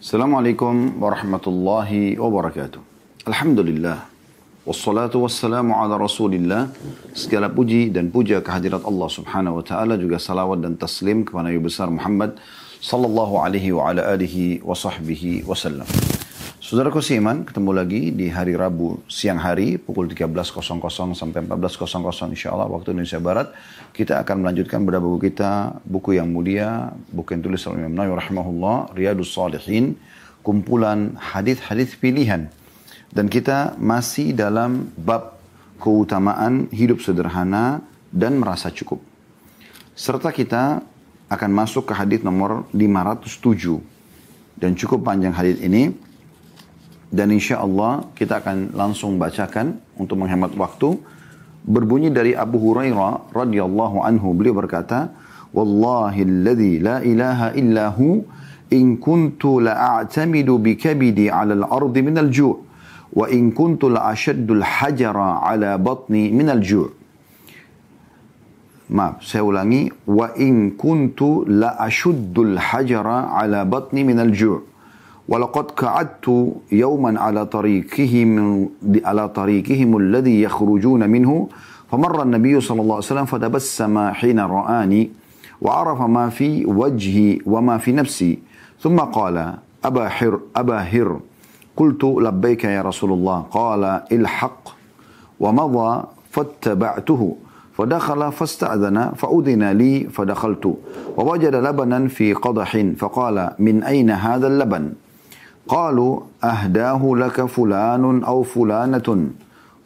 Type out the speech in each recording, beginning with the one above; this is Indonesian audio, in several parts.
Assalamualaikum warahmatullahi wabarakatuh. Alhamdulillah. Wassalatu wassalamu ala rasulillah. Segala puji dan puja kehadirat Allah subhanahu wa ta'ala. Juga salawat dan taslim kepada Nabi besar Muhammad sallallahu alaihi wa ala alihi wa sahbihi wasallam. Saudaraku seiman, ketemu lagi di hari Rabu siang hari pukul 13.00 sampai 14.00 insya Allah waktu Indonesia Barat. Kita akan melanjutkan beberapa buku kita, buku yang mulia, buku yang tulis oleh Imam Nawawi rahimahullah, Riyadus Salihin, kumpulan hadis-hadis pilihan. Dan kita masih dalam bab keutamaan hidup sederhana dan merasa cukup. Serta kita akan masuk ke hadis nomor 507. Dan cukup panjang hadis ini dan insya Allah kita akan langsung bacakan untuk menghemat waktu. Berbunyi dari Abu Hurairah radhiyallahu anhu beliau berkata, "Wallahi alladhi la ilaha illa hu in kuntu la a'tamidu bi kabidi 'ala al-ardi min al-ju' wa in kuntu la ashaddu al-hajara 'ala batni min al-ju'." Maaf, saya ulangi. Wa in kuntu la ashuddu al-hajara 'ala batni min al-ju'. ولقد قعدت يوما على طريقهم على طريقهم الذي يخرجون منه. فمر النبي صلى الله عليه وسلم فتبسم حين رآني وعرف ما في وجهي وما في نفسي. ثم قال أبا حر أبا هر قلت لبيك يا رسول الله. قال الحق. ومضى فاتبعته. فدخل فاستأذن فأذن لي فدخلت. ووجد لبنا في قدح فقال من أين هذا اللبن؟ قالوا أهداه لك فلان أو فلانة.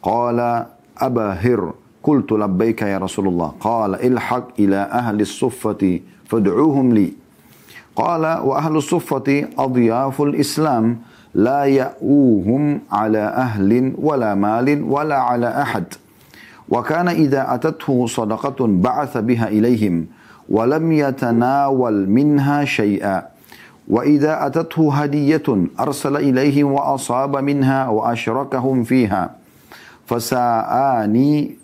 قال أبا هر قلت لبيك يا رسول الله. قال الحق إلى أهل الصفة فادعوهم لي. قال وأهل الصفة أضياف الإسلام لا يأوهم على أهل ولا مال ولا على أحد. وكان إذا أتته صدقة بعث بها إليهم ولم يتناول منها شيئا. وإذا أتته هدية أرسل إليهم وأصاب منها وأشركهم فيها فساءني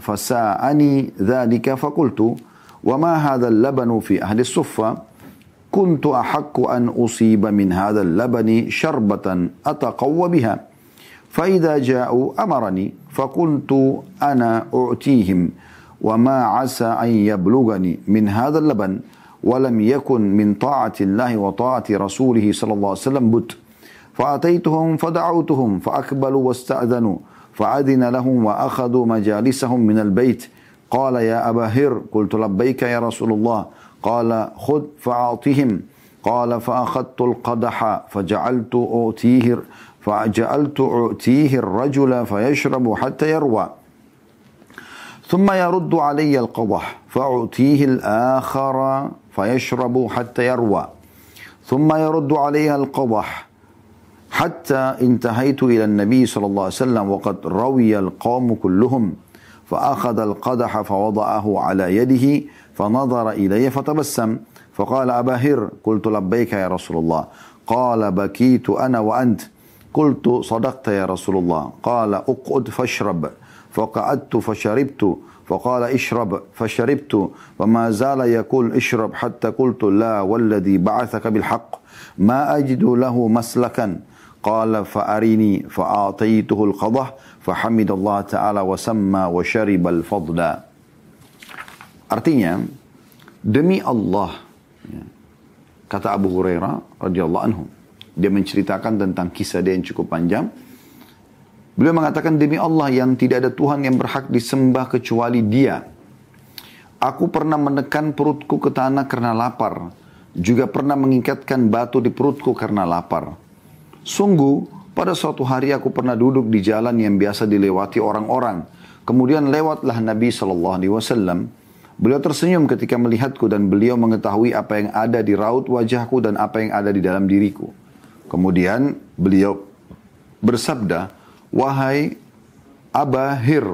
فساءني ذلك فقلت وما هذا اللبن في أهل الصفة؟ كنت أحق أن أصيب من هذا اللبن شربة أتقوى بها. فإذا جاءوا أمرني فقلت أنا أعطيهم وما عسى أن يبلغني من هذا اللبن. ولم يكن من طاعة الله وطاعة رسوله صلى الله عليه وسلم بد فأتيتهم فدعوتهم فأقبلوا واستأذنوا فأذن لهم وأخذوا مجالسهم من البيت. قال يا أبا هر قلت لبيك يا رسول الله. قال خذ فأعطهم. قال فأخذت القدح فجعلت أعطيه فجعلت أعطيه الرجل فيشرب حتى يروى. ثم يرد علي القضح فأعطيه الآخر. فيشرب حتى يروى. ثم يرد عليها القضح حتى انتهيت إلى النبي صلى الله عليه وسلم وقد روي القوم كلهم. فأخذ القدح فوضعه على يده فنظر إلي فتبسم. فقال أبا هر قلت لبيك يا رسول الله. قال بكيت أنا وأنت. قلت صدقت يا رسول الله. قال اقعد فاشرب. فقعدت فشربت. فقال اشرب فشربت وما زال يقول اشرب حتى قلت لا والذي بعثك بالحق ما أجد له مسلكا. قال فأريني فأعطيته القضح فحمد الله تعالى وسمى وشرب الفضل. Artinya, demi Allah, kata Abu Hurairah radhiyallahu anhu, dia menceritakan tentang kisah dia yang cukup panjang, Beliau mengatakan demi Allah yang tidak ada Tuhan yang berhak disembah kecuali dia. Aku pernah menekan perutku ke tanah karena lapar. Juga pernah mengikatkan batu di perutku karena lapar. Sungguh, pada suatu hari aku pernah duduk di jalan yang biasa dilewati orang-orang. Kemudian lewatlah Nabi SAW. Beliau tersenyum ketika melihatku dan beliau mengetahui apa yang ada di raut wajahku dan apa yang ada di dalam diriku. Kemudian beliau bersabda, wahai Abahir.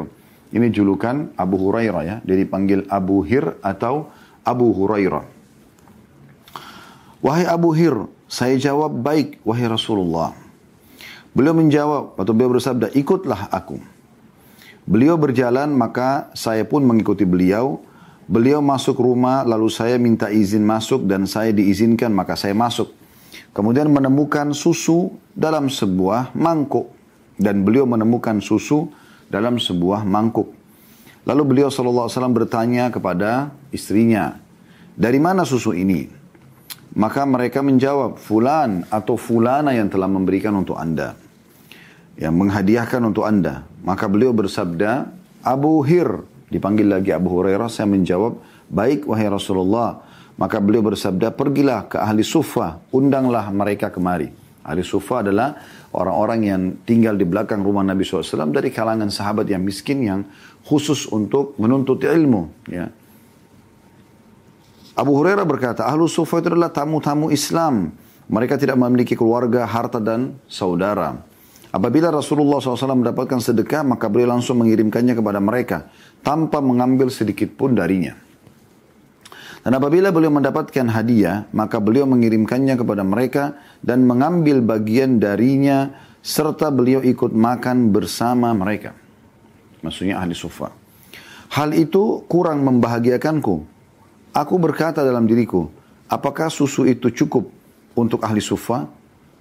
Ini julukan Abu Hurairah ya. Dia dipanggil Abu Hir atau Abu Hurairah. Wahai Abu Hir, saya jawab baik wahai Rasulullah. Beliau menjawab atau beliau bersabda, ikutlah aku. Beliau berjalan maka saya pun mengikuti beliau. Beliau masuk rumah lalu saya minta izin masuk dan saya diizinkan maka saya masuk. Kemudian menemukan susu dalam sebuah mangkuk. Dan beliau menemukan susu dalam sebuah mangkuk. Lalu beliau SAW bertanya kepada istrinya, dari mana susu ini? Maka mereka menjawab, fulan atau fulana yang telah memberikan untuk anda. Yang menghadiahkan untuk anda. Maka beliau bersabda, Abu Hir. Dipanggil lagi Abu Hurairah, saya menjawab, baik wahai Rasulullah. Maka beliau bersabda, pergilah ke ahli sufa, undanglah mereka kemari. Ahli sufa adalah orang-orang yang tinggal di belakang rumah Nabi SAW dari kalangan sahabat yang miskin yang khusus untuk menuntut ilmu. Ya. Abu Hurairah berkata, Ahlu Sufa itu adalah tamu-tamu Islam. Mereka tidak memiliki keluarga, harta, dan saudara. Apabila Rasulullah SAW mendapatkan sedekah, maka beliau langsung mengirimkannya kepada mereka tanpa mengambil sedikit pun darinya. Dan apabila beliau mendapatkan hadiah, maka beliau mengirimkannya kepada mereka dan mengambil bagian darinya serta beliau ikut makan bersama mereka. Maksudnya ahli sufa. Hal itu kurang membahagiakanku Aku berkata dalam diriku, apakah susu itu cukup untuk ahli sufa?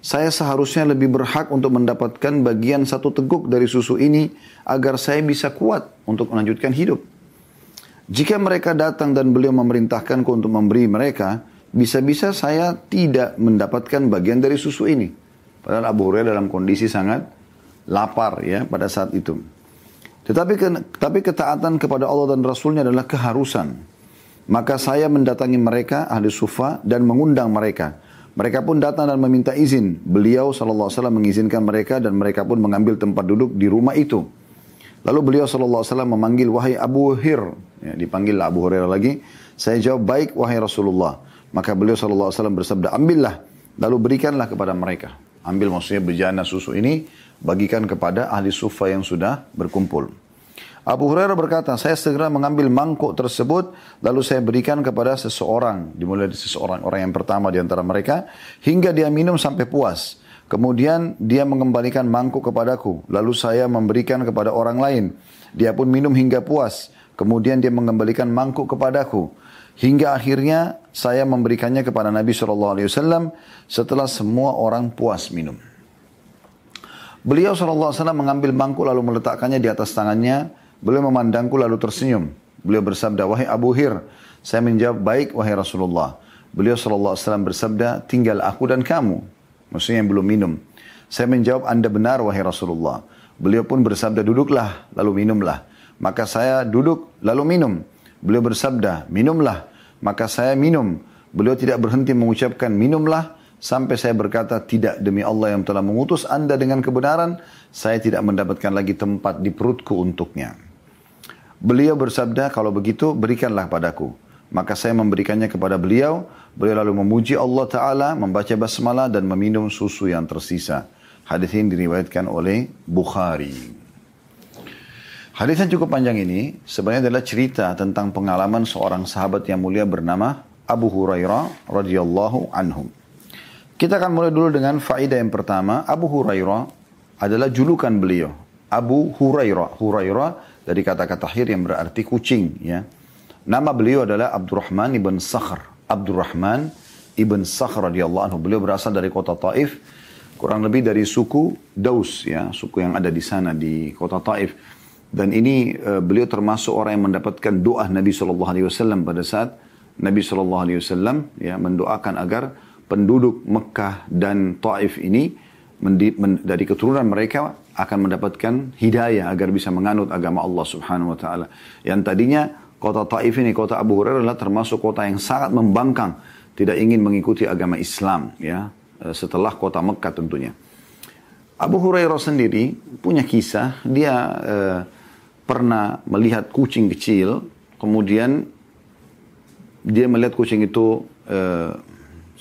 Saya seharusnya lebih berhak untuk mendapatkan bagian satu teguk dari susu ini agar saya bisa kuat untuk melanjutkan hidup. Jika mereka datang dan beliau memerintahkanku untuk memberi mereka, bisa-bisa saya tidak mendapatkan bagian dari susu ini. Padahal Abu Hurairah dalam kondisi sangat lapar ya pada saat itu. Tetapi tapi ketaatan kepada Allah dan Rasulnya adalah keharusan. Maka saya mendatangi mereka, ahli sufa, dan mengundang mereka. Mereka pun datang dan meminta izin. Beliau SAW mengizinkan mereka dan mereka pun mengambil tempat duduk di rumah itu. Lalu beliau SAW memanggil, wahai Abu Hir. Ya, dipanggil Abu Hurairah lagi. Saya jawab, baik wahai Rasulullah. Maka beliau SAW bersabda, ambillah. Lalu berikanlah kepada mereka. Ambil maksudnya bejana susu ini, bagikan kepada ahli sufa yang sudah berkumpul. Abu Hurairah berkata, saya segera mengambil mangkuk tersebut, lalu saya berikan kepada seseorang, dimulai dari seseorang, orang yang pertama di antara mereka, hingga dia minum sampai puas. Kemudian dia mengembalikan mangkuk kepadaku, lalu saya memberikan kepada orang lain. Dia pun minum hingga puas. Kemudian dia mengembalikan mangkuk kepadaku. Hingga akhirnya saya memberikannya kepada Nabi SAW setelah semua orang puas minum. Beliau SAW mengambil mangkuk lalu meletakkannya di atas tangannya Beliau memandangku lalu tersenyum. Beliau bersabda, wahai Abu Hir. Saya menjawab, baik wahai Rasulullah. Beliau SAW bersabda, tinggal aku dan kamu. Maksudnya yang belum minum. Saya menjawab, anda benar wahai Rasulullah. Beliau pun bersabda, duduklah, lalu minumlah. Maka saya duduk, lalu minum. Beliau bersabda, minumlah. Maka saya minum. Beliau tidak berhenti mengucapkan, minumlah. Sampai saya berkata, tidak demi Allah yang telah mengutus anda dengan kebenaran, saya tidak mendapatkan lagi tempat di perutku untuknya. Beliau bersabda, kalau begitu berikanlah padaku. Maka saya memberikannya kepada beliau. Beliau lalu memuji Allah Ta'ala, membaca basmalah dan meminum susu yang tersisa. Hadis ini diriwayatkan oleh Bukhari. Hadis yang cukup panjang ini sebenarnya adalah cerita tentang pengalaman seorang sahabat yang mulia bernama Abu Hurairah radhiyallahu anhu. Kita akan mulai dulu dengan faedah yang pertama. Abu Hurairah adalah julukan beliau. Abu Hurairah. Hurairah dari kata-kata hir yang berarti kucing ya. Nama beliau adalah Abdurrahman ibn Sakhr. Abdurrahman ibn Sakhr radhiyallahu anhu. Beliau berasal dari kota Taif, kurang lebih dari suku Daus ya, suku yang ada di sana di kota Taif. Dan ini uh, beliau termasuk orang yang mendapatkan doa Nabi Shallallahu Alaihi Wasallam pada saat Nabi Shallallahu Alaihi Wasallam ya mendoakan agar penduduk Mekah dan Taif ini dari keturunan mereka akan mendapatkan hidayah agar bisa menganut agama Allah Subhanahu wa taala. Yang tadinya kota Taif ini kota Abu Hurairah adalah termasuk kota yang sangat membangkang, tidak ingin mengikuti agama Islam ya, e, setelah kota Mekah tentunya. Abu Hurairah sendiri punya kisah, dia eh, pernah melihat kucing kecil, kemudian dia melihat kucing itu eh,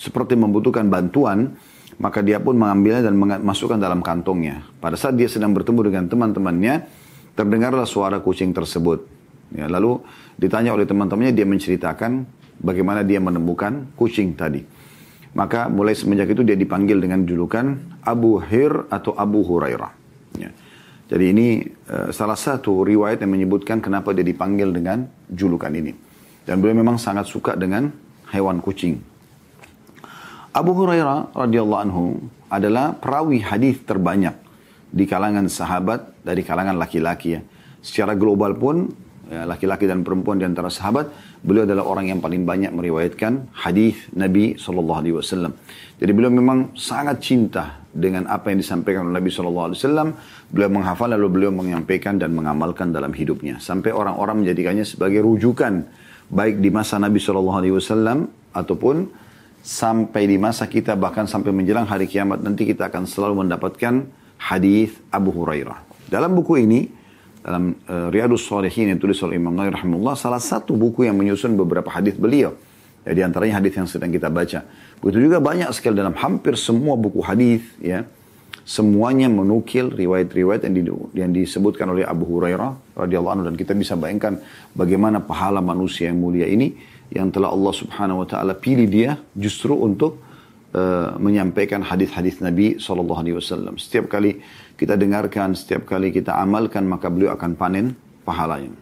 seperti membutuhkan bantuan, maka dia pun mengambilnya dan masukkan dalam kantongnya. Pada saat dia sedang bertemu dengan teman-temannya, terdengarlah suara kucing tersebut. Ya, lalu ditanya oleh teman-temannya, dia menceritakan bagaimana dia menemukan kucing tadi. Maka mulai semenjak itu dia dipanggil dengan julukan Abu Hir atau Abu Hurairah. Ya. Jadi ini uh, salah satu riwayat yang menyebutkan kenapa dia dipanggil dengan julukan ini. Dan beliau memang sangat suka dengan hewan kucing. Abu Hurairah radhiyallahu anhu adalah perawi hadis terbanyak di kalangan sahabat dari kalangan laki-laki ya. Secara global pun laki-laki dan perempuan di antara sahabat, beliau adalah orang yang paling banyak meriwayatkan hadis Nabi Shallallahu Alaihi Wasallam. Jadi beliau memang sangat cinta dengan apa yang disampaikan oleh Nabi Shallallahu Alaihi Wasallam. Beliau menghafal lalu beliau menyampaikan dan mengamalkan dalam hidupnya. Sampai orang-orang menjadikannya sebagai rujukan baik di masa Nabi Shallallahu Alaihi Wasallam ataupun sampai di masa kita bahkan sampai menjelang hari kiamat nanti kita akan selalu mendapatkan hadis Abu Hurairah. Dalam buku ini dalam uh, Riyadus Salihin yang tulis oleh Imam Nawawi rahimahullah salah satu buku yang menyusun beberapa hadis beliau. Ya, di antaranya hadis yang sedang kita baca. Begitu juga banyak sekali dalam hampir semua buku hadis ya. Semuanya menukil riwayat-riwayat yang, di, yang disebutkan oleh Abu Hurairah radhiyallahu anhu dan kita bisa bayangkan bagaimana pahala manusia yang mulia ini yang telah Allah Subhanahu wa taala pilih dia justru untuk uh, menyampaikan hadis-hadis Nabi sallallahu alaihi wasallam. Setiap kali kita dengarkan, setiap kali kita amalkan maka beliau akan panen pahalanya.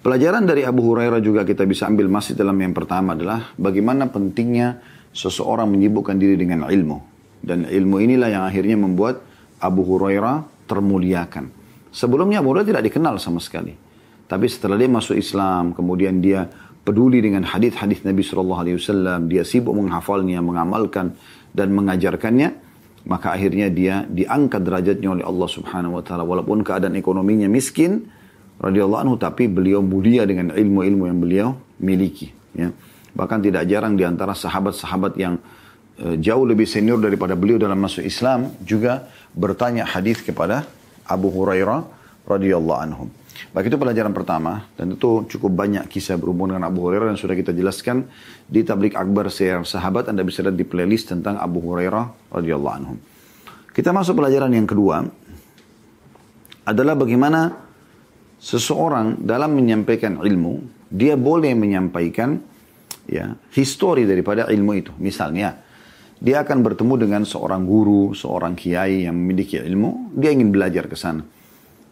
Pelajaran dari Abu Hurairah juga kita bisa ambil masih dalam yang pertama adalah bagaimana pentingnya seseorang menyibukkan diri dengan ilmu. Dan ilmu inilah yang akhirnya membuat Abu Hurairah termuliakan. Sebelumnya Abu Hurairah tidak dikenal sama sekali. Tapi setelah dia masuk Islam, kemudian dia peduli dengan hadis-hadis Nabi Shallallahu Alaihi Wasallam, dia sibuk menghafalnya, mengamalkan dan mengajarkannya, maka akhirnya dia diangkat derajatnya oleh Allah Subhanahu Wa Taala. Walaupun keadaan ekonominya miskin, radhiyallahu anhu, tapi beliau mulia dengan ilmu-ilmu yang beliau miliki. Ya. Bahkan tidak jarang di antara sahabat-sahabat yang uh, jauh lebih senior daripada beliau dalam masuk Islam juga bertanya hadis kepada Abu Hurairah radhiyallahu anhu. Baik itu pelajaran pertama dan itu cukup banyak kisah berhubungan dengan Abu Hurairah yang sudah kita jelaskan di tablik akbar sayar sahabat Anda bisa lihat di playlist tentang Abu Hurairah radhiyallahu anhu. Kita masuk pelajaran yang kedua adalah bagaimana seseorang dalam menyampaikan ilmu dia boleh menyampaikan ya histori daripada ilmu itu. Misalnya dia akan bertemu dengan seorang guru, seorang kiai yang memiliki ilmu, dia ingin belajar ke sana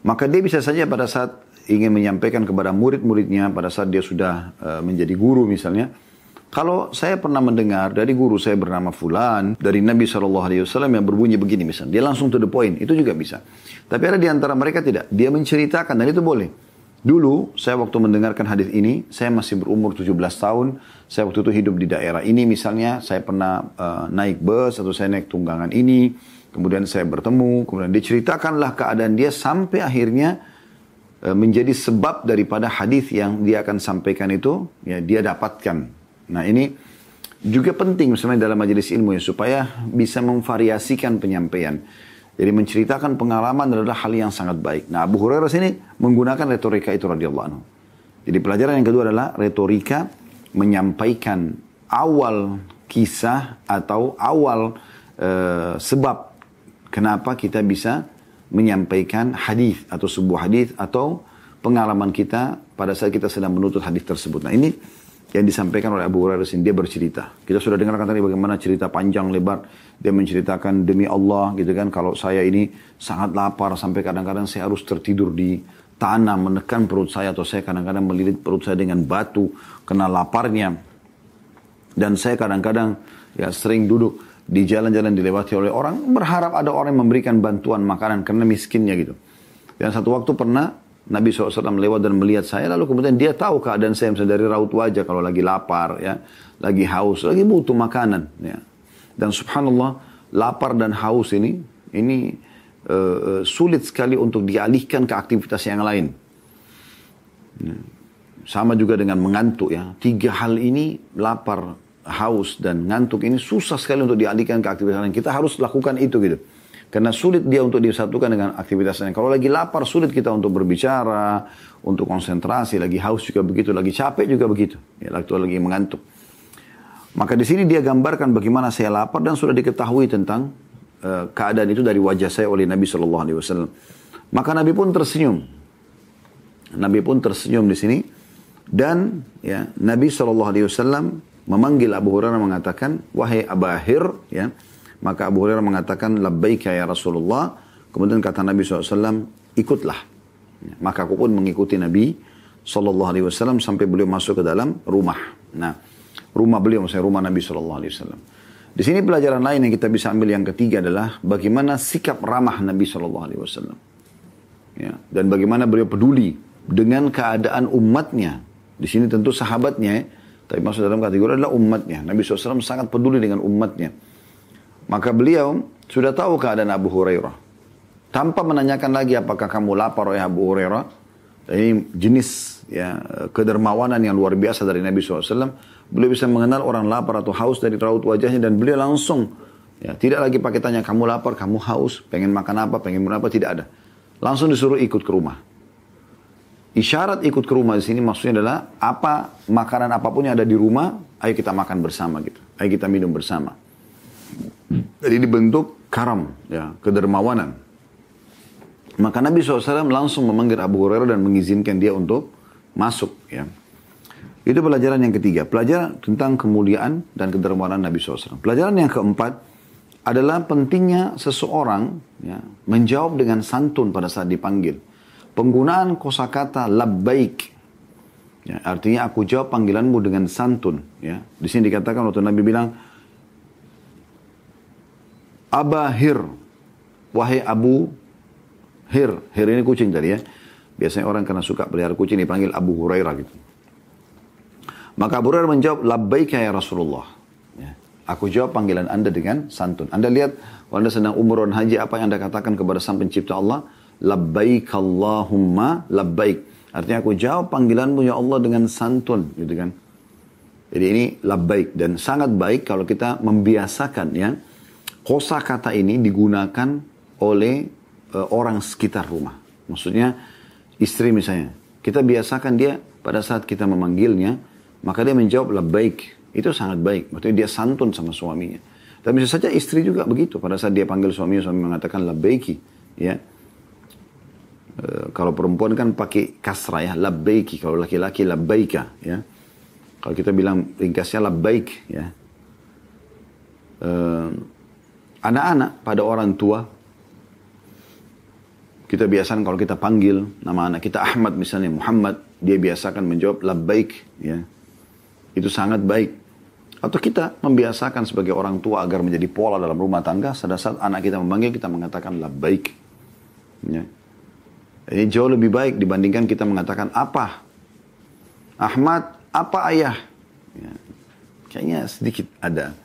maka dia bisa saja pada saat ingin menyampaikan kepada murid-muridnya, pada saat dia sudah uh, menjadi guru misalnya, kalau saya pernah mendengar dari guru saya bernama Fulan, dari Nabi SAW yang berbunyi begini misalnya, dia langsung to the point, itu juga bisa. Tapi ada di antara mereka tidak, dia menceritakan dan itu boleh. Dulu saya waktu mendengarkan hadis ini, saya masih berumur 17 tahun, saya waktu itu hidup di daerah ini misalnya, saya pernah uh, naik bus atau saya naik tunggangan ini, Kemudian saya bertemu, kemudian diceritakanlah keadaan dia sampai akhirnya e, menjadi sebab daripada hadis yang dia akan sampaikan itu ya dia dapatkan. Nah ini juga penting misalnya dalam majelis ilmu ya supaya bisa memvariasikan penyampaian. Jadi menceritakan pengalaman adalah hal yang sangat baik. Nah Abu Hurairah sini menggunakan retorika itu radhiyallahu anhu. Jadi pelajaran yang kedua adalah retorika menyampaikan awal kisah atau awal uh, sebab kenapa kita bisa menyampaikan hadis atau sebuah hadis atau pengalaman kita pada saat kita sedang menuntut hadis tersebut. Nah ini yang disampaikan oleh Abu Hurairah sini dia bercerita. Kita sudah dengarkan tadi bagaimana cerita panjang lebar dia menceritakan demi Allah gitu kan kalau saya ini sangat lapar sampai kadang-kadang saya harus tertidur di tanah menekan perut saya atau saya kadang-kadang melilit perut saya dengan batu kena laparnya dan saya kadang-kadang ya sering duduk di jalan-jalan dilewati oleh orang, berharap ada orang yang memberikan bantuan makanan karena miskinnya gitu. Dan satu waktu pernah Nabi SAW lewat dan melihat saya, lalu kemudian dia tahu keadaan saya misalnya dari raut wajah kalau lagi lapar, ya, lagi haus, lagi butuh makanan. Ya. Dan subhanallah, lapar dan haus ini, ini uh, sulit sekali untuk dialihkan ke aktivitas yang lain. Ya. Sama juga dengan mengantuk ya. Tiga hal ini, lapar, haus dan ngantuk ini susah sekali untuk dialihkan ke aktivitas lain. Kita harus lakukan itu gitu. Karena sulit dia untuk disatukan dengan aktivitas lain. Kalau lagi lapar sulit kita untuk berbicara, untuk konsentrasi, lagi haus juga begitu, lagi capek juga begitu. Ya, waktu lagi mengantuk. Maka di sini dia gambarkan bagaimana saya lapar dan sudah diketahui tentang uh, keadaan itu dari wajah saya oleh Nabi Shallallahu Alaihi Wasallam. Maka Nabi pun tersenyum. Nabi pun tersenyum di sini dan ya Nabi Shallallahu Alaihi Wasallam memanggil Abu Hurairah mengatakan, wahai Abahir, ya. Maka Abu Hurairah mengatakan, labbaika ya Rasulullah. Kemudian kata Nabi SAW, ikutlah. Ya, maka aku pun mengikuti Nabi SAW sampai beliau masuk ke dalam rumah. Nah, rumah beliau, maksudnya rumah Nabi Shallallahu Alaihi Wasallam. Di sini pelajaran lain yang kita bisa ambil yang ketiga adalah bagaimana sikap ramah Nabi Shallallahu Alaihi Wasallam. Ya, dan bagaimana beliau peduli dengan keadaan umatnya. Di sini tentu sahabatnya, tapi maksud dalam kategori adalah umatnya. Nabi SAW sangat peduli dengan umatnya. Maka beliau sudah tahu keadaan Abu Hurairah. Tanpa menanyakan lagi apakah kamu lapar oleh Abu Hurairah. Ini jenis ya kedermawanan yang luar biasa dari Nabi SAW. Beliau bisa mengenal orang lapar atau haus dari raut wajahnya dan beliau langsung ya tidak lagi pakai tanya kamu lapar, kamu haus, pengen makan apa, pengen minum apa, tidak ada. Langsung disuruh ikut ke rumah. Isyarat ikut ke rumah di sini maksudnya adalah apa makanan apa pun yang ada di rumah, ayo kita makan bersama gitu. Ayo kita minum bersama. Jadi dibentuk karam, ya, kedermawanan. Maka Nabi SAW langsung memanggil Abu Hurairah dan mengizinkan dia untuk masuk. Ya. Itu pelajaran yang ketiga. Pelajaran tentang kemuliaan dan kedermawanan Nabi SAW. Pelajaran yang keempat adalah pentingnya seseorang ya, menjawab dengan santun pada saat dipanggil. Penggunaan kosakata labbaik. Ya, artinya aku jawab panggilanmu dengan santun. Ya. Di sini dikatakan waktu Nabi bilang, Abahir, wahai Abu Hir. Hir ini kucing tadi ya. Biasanya orang karena suka pelihara kucing dipanggil Abu Hurairah gitu. Maka Abu Hurairah menjawab, Labbaik ya Rasulullah. Ya. Aku jawab panggilan anda dengan santun. Anda lihat, kalau anda sedang umroh dan haji, apa yang anda katakan kepada sang pencipta Allah? Labbaik Allahumma labbaik. Artinya aku jawab panggilanmu ya Allah dengan santun. Gitu kan. Jadi ini labbaik. Dan sangat baik kalau kita membiasakan ya. Kosa kata ini digunakan oleh uh, orang sekitar rumah. Maksudnya istri misalnya. Kita biasakan dia pada saat kita memanggilnya, maka dia menjawab baik. Itu sangat baik. Maksudnya dia santun sama suaminya. Dan bisa saja istri juga begitu. Pada saat dia panggil suaminya, suami mengatakan labbaiki. Ya. E, kalau perempuan kan pakai kasrah ya, labbaiki. Kalau laki-laki labbaika. Ya. Kalau kita bilang ringkasnya labbaik. Ya. E, anak-anak pada orang tua, kita biasakan kalau kita panggil nama anak kita Ahmad misalnya, Muhammad, dia biasakan menjawab labbaik. Ya itu sangat baik. Atau kita membiasakan sebagai orang tua agar menjadi pola dalam rumah tangga, pada saat anak kita memanggil, kita mengatakan baik. Ya. Ini jauh lebih baik dibandingkan kita mengatakan apa. Ahmad, apa ayah? Ya. Kayaknya sedikit ada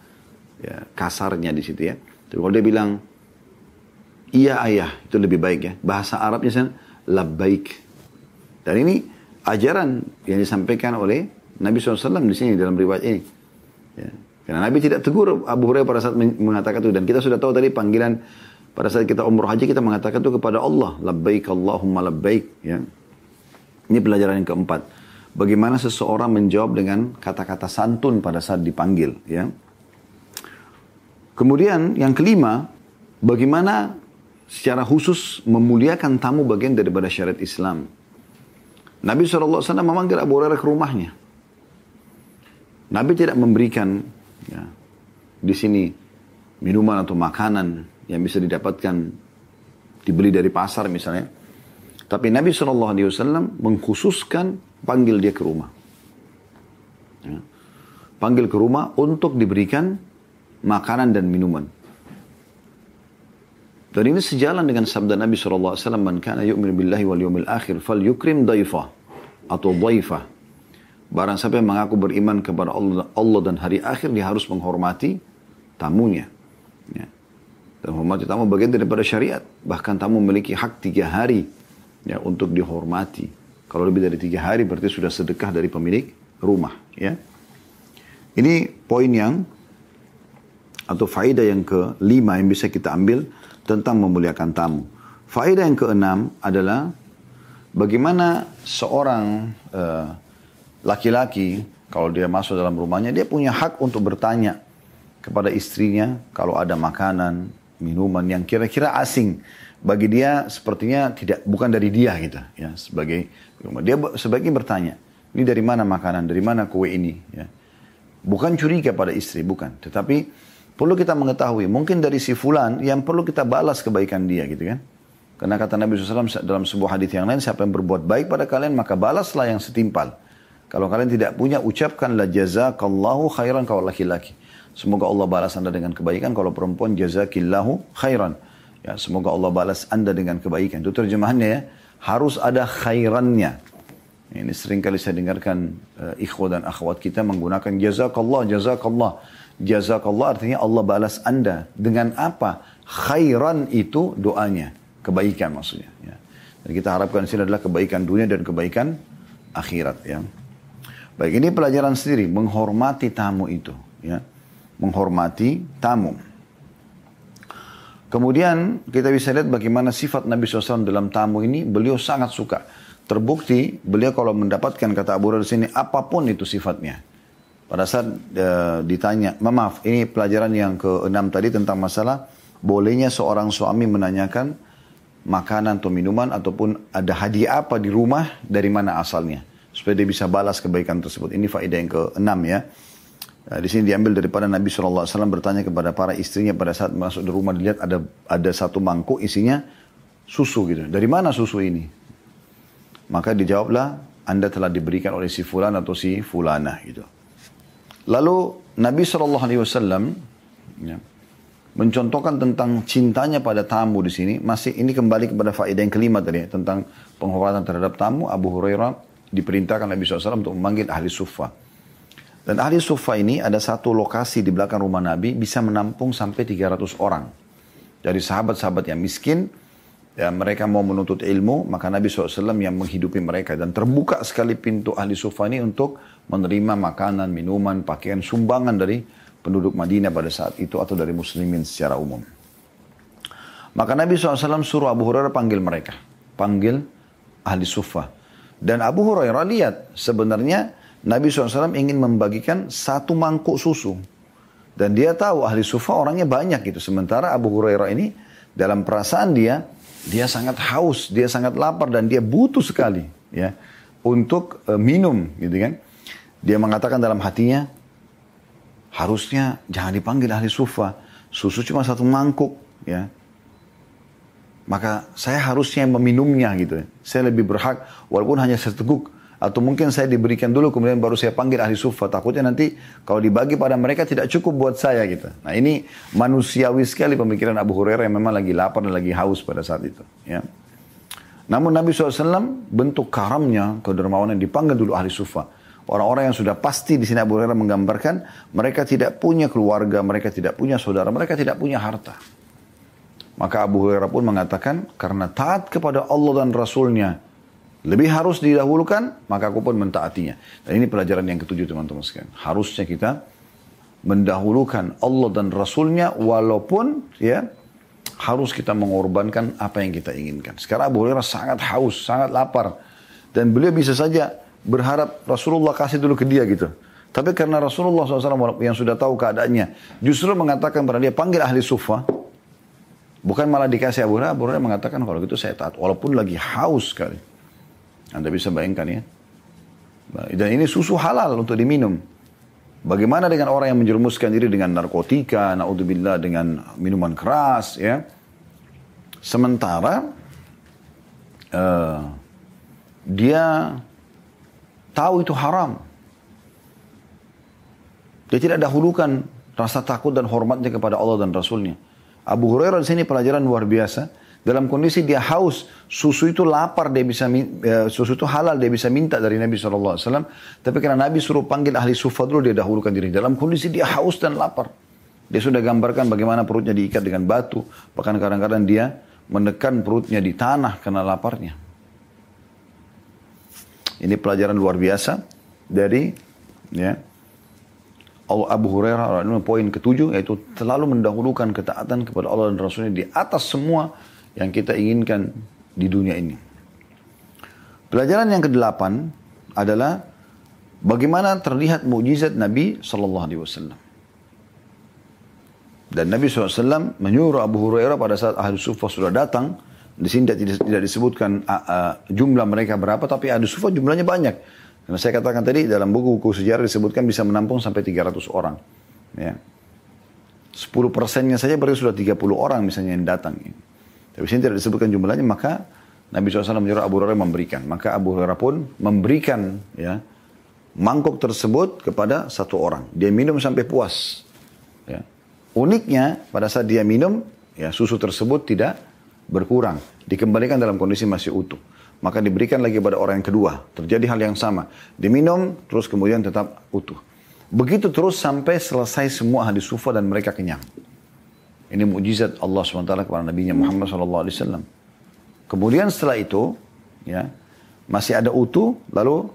ya, kasarnya di situ ya. Tapi kalau dia bilang, iya ayah, itu lebih baik ya. Bahasa Arabnya sana, labbaik. Dan ini ajaran yang disampaikan oleh Nabi SAW di sini dalam riwayat ini. Ya. Karena Nabi tidak tegur Abu Hurairah pada saat mengatakan itu. Dan kita sudah tahu tadi panggilan pada saat kita umroh haji kita mengatakan itu kepada Allah. Labbaik Allahumma labbaik. Ya. Ini pelajaran yang keempat. Bagaimana seseorang menjawab dengan kata-kata santun pada saat dipanggil. Ya. Kemudian yang kelima, bagaimana secara khusus memuliakan tamu bagian daripada syariat Islam. Nabi SAW memanggil Abu Hurairah ke rumahnya. Nabi tidak memberikan ya, di sini minuman atau makanan yang bisa didapatkan dibeli dari pasar misalnya. Tapi Nabi SAW mengkhususkan panggil dia ke rumah. Ya. Panggil ke rumah untuk diberikan makanan dan minuman. Dan ini sejalan dengan sabda Nabi SAW, Man kana yu'min billahi wal yawmil akhir, fal yukrim daifah atau daifah. Barang siapa yang mengaku beriman kepada Allah, Allah dan hari akhir, dia harus menghormati tamunya. Ya. Dan menghormati tamu bagian daripada syariat. Bahkan tamu memiliki hak tiga hari ya, untuk dihormati. Kalau lebih dari tiga hari berarti sudah sedekah dari pemilik rumah. Ya. Ini poin yang atau faedah yang kelima yang bisa kita ambil tentang memuliakan tamu. Faedah yang keenam adalah bagaimana seorang uh, laki-laki kalau dia masuk dalam rumahnya dia punya hak untuk bertanya kepada istrinya kalau ada makanan, minuman yang kira-kira asing. Bagi dia sepertinya tidak bukan dari dia gitu ya sebagai dia sebaiknya bertanya ini dari mana makanan? Dari mana kue ini? Ya. Bukan curiga pada istri bukan. Tetapi perlu kita mengetahui mungkin dari si fulan yang perlu kita balas kebaikan dia gitu kan? Karena kata Nabi SAW dalam sebuah hadis yang lain siapa yang berbuat baik pada kalian maka balaslah yang setimpal. Kalau kalian tidak punya, ucapkanlah jazakallahu khairan kalau laki-laki. Semoga Allah balas anda dengan kebaikan. Kalau perempuan, jazakillahu khairan. Ya, semoga Allah balas anda dengan kebaikan. Itu terjemahannya ya. Harus ada khairannya. Ini sering kali saya dengarkan uh, dan akhwat kita menggunakan jazakallah, jazakallah. Jazakallah artinya Allah balas anda. Dengan apa? Khairan itu doanya. Kebaikan maksudnya. Ya. Dan kita harapkan sini adalah kebaikan dunia dan kebaikan akhirat. Ya. Baik, ini pelajaran sendiri. Menghormati tamu itu. Ya. Menghormati tamu. Kemudian kita bisa lihat bagaimana sifat Nabi SAW dalam tamu ini. Beliau sangat suka Terbukti beliau kalau mendapatkan kata Abu di sini apa pun itu sifatnya. Pada saat e, ditanya, maaf ini pelajaran yang keenam tadi tentang masalah bolehnya seorang suami menanyakan makanan atau minuman ataupun ada hadiah apa di rumah dari mana asalnya supaya dia bisa balas kebaikan tersebut. Ini faedah yang keenam ya. Nah, di sini diambil daripada Nabi SAW bertanya kepada para istrinya pada saat masuk di rumah dilihat ada ada satu mangkuk isinya susu gitu. Dari mana susu ini? Maka dijawablah, Anda telah diberikan oleh si fulan atau si fulana gitu. Lalu Nabi SAW ya, mencontohkan tentang cintanya pada tamu di sini. Masih ini kembali kepada faedah yang kelima tadi tentang penghormatan terhadap tamu. Abu Hurairah diperintahkan Nabi SAW untuk memanggil ahli sufa. Dan ahli sufa ini ada satu lokasi di belakang rumah Nabi bisa menampung sampai 300 orang. Dari sahabat-sahabat yang miskin ya, mereka mau menuntut ilmu, maka Nabi SAW yang menghidupi mereka. Dan terbuka sekali pintu ahli sufa ini untuk menerima makanan, minuman, pakaian, sumbangan dari penduduk Madinah pada saat itu atau dari muslimin secara umum. Maka Nabi SAW suruh Abu Hurairah panggil mereka. Panggil ahli sufa. Dan Abu Hurairah lihat sebenarnya Nabi SAW ingin membagikan satu mangkuk susu. Dan dia tahu ahli sufa orangnya banyak gitu. Sementara Abu Hurairah ini dalam perasaan dia dia sangat haus, dia sangat lapar dan dia butuh sekali ya untuk uh, minum gitu kan. Dia mengatakan dalam hatinya harusnya jangan dipanggil ahli sufa. Susu cuma satu mangkuk ya. Maka saya harusnya meminumnya gitu. Saya lebih berhak walaupun hanya seteguk atau mungkin saya diberikan dulu kemudian baru saya panggil ahli sufa. Takutnya nanti kalau dibagi pada mereka tidak cukup buat saya gitu. Nah ini manusiawi sekali pemikiran Abu Hurairah yang memang lagi lapar dan lagi haus pada saat itu. Ya. Namun Nabi SAW bentuk karamnya, kedermawanan dipanggil dulu ahli sufa. Orang-orang yang sudah pasti di sini Abu Hurairah menggambarkan mereka tidak punya keluarga, mereka tidak punya saudara, mereka tidak punya harta. Maka Abu Hurairah pun mengatakan karena taat kepada Allah dan Rasulnya lebih harus didahulukan, maka aku pun mentaatinya. Dan ini pelajaran yang ketujuh teman-teman sekalian. Harusnya kita mendahulukan Allah dan Rasulnya walaupun ya harus kita mengorbankan apa yang kita inginkan. Sekarang Abu Hurairah sangat haus, sangat lapar. Dan beliau bisa saja berharap Rasulullah kasih dulu ke dia gitu. Tapi karena Rasulullah SAW yang sudah tahu keadaannya, justru mengatakan pada dia, panggil ahli sufa. Bukan malah dikasih Abu Hurairah, Abu Hurairah mengatakan kalau gitu saya taat. Walaupun lagi haus sekali. Anda bisa bayangkan ya. Dan ini susu halal untuk diminum. Bagaimana dengan orang yang menjerumuskan diri dengan narkotika, naudzubillah dengan minuman keras, ya. Sementara uh, dia tahu itu haram. Dia tidak dahulukan rasa takut dan hormatnya kepada Allah dan Rasulnya. Abu Hurairah di sini pelajaran luar biasa dalam kondisi dia haus, susu itu lapar dia bisa ya, susu itu halal dia bisa minta dari Nabi SAW. Tapi karena Nabi suruh panggil ahli sufa dulu dia dahulukan diri. Dalam kondisi dia haus dan lapar. Dia sudah gambarkan bagaimana perutnya diikat dengan batu. Bahkan kadang-kadang dia menekan perutnya di tanah karena laparnya. Ini pelajaran luar biasa dari ya Abu Hurairah poin ketujuh yaitu selalu mendahulukan ketaatan kepada Allah dan Rasulnya di atas semua yang kita inginkan di dunia ini. Pelajaran yang kedelapan adalah bagaimana terlihat mujizat Nabi Sallallahu Alaihi Wasallam. Dan Nabi SAW menyuruh Abu Hurairah pada saat Ahli Sufa sudah datang. Di sini tidak, tidak disebutkan uh, jumlah mereka berapa, tapi Ahli Sufa jumlahnya banyak. Karena saya katakan tadi dalam buku-buku sejarah disebutkan bisa menampung sampai 300 orang. Ya. 10 persennya saja berarti sudah 30 orang misalnya yang datang. Tapi sini tidak disebutkan jumlahnya, maka Nabi SAW menyuruh Abu Hurairah memberikan. Maka Abu Hurairah pun memberikan ya mangkuk tersebut kepada satu orang. Dia minum sampai puas. Ya. Uniknya pada saat dia minum, ya susu tersebut tidak berkurang. Dikembalikan dalam kondisi masih utuh. Maka diberikan lagi pada orang yang kedua. Terjadi hal yang sama. Diminum, terus kemudian tetap utuh. Begitu terus sampai selesai semua hadis sufa dan mereka kenyang. Ini mujizat Allah SWT kepada Nabi Muhammad SAW. Kemudian setelah itu, ya masih ada utuh, lalu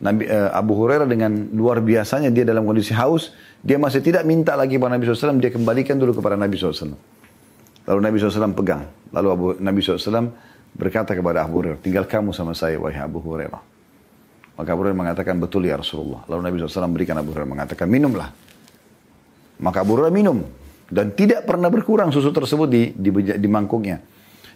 Nabi uh, Abu Hurairah dengan luar biasanya dia dalam kondisi haus, dia masih tidak minta lagi kepada Nabi SAW, dia kembalikan dulu kepada Nabi SAW. Lalu Nabi SAW pegang. Lalu Abu, Nabi SAW berkata kepada Abu Hurairah, tinggal kamu sama saya, wahai Abu Hurairah. Maka Abu Hurairah mengatakan, betul ya Rasulullah. Lalu Nabi SAW berikan Abu Hurairah mengatakan, minumlah. Maka Abu Hurairah minum. Dan tidak pernah berkurang susu tersebut di, di, di mangkuknya.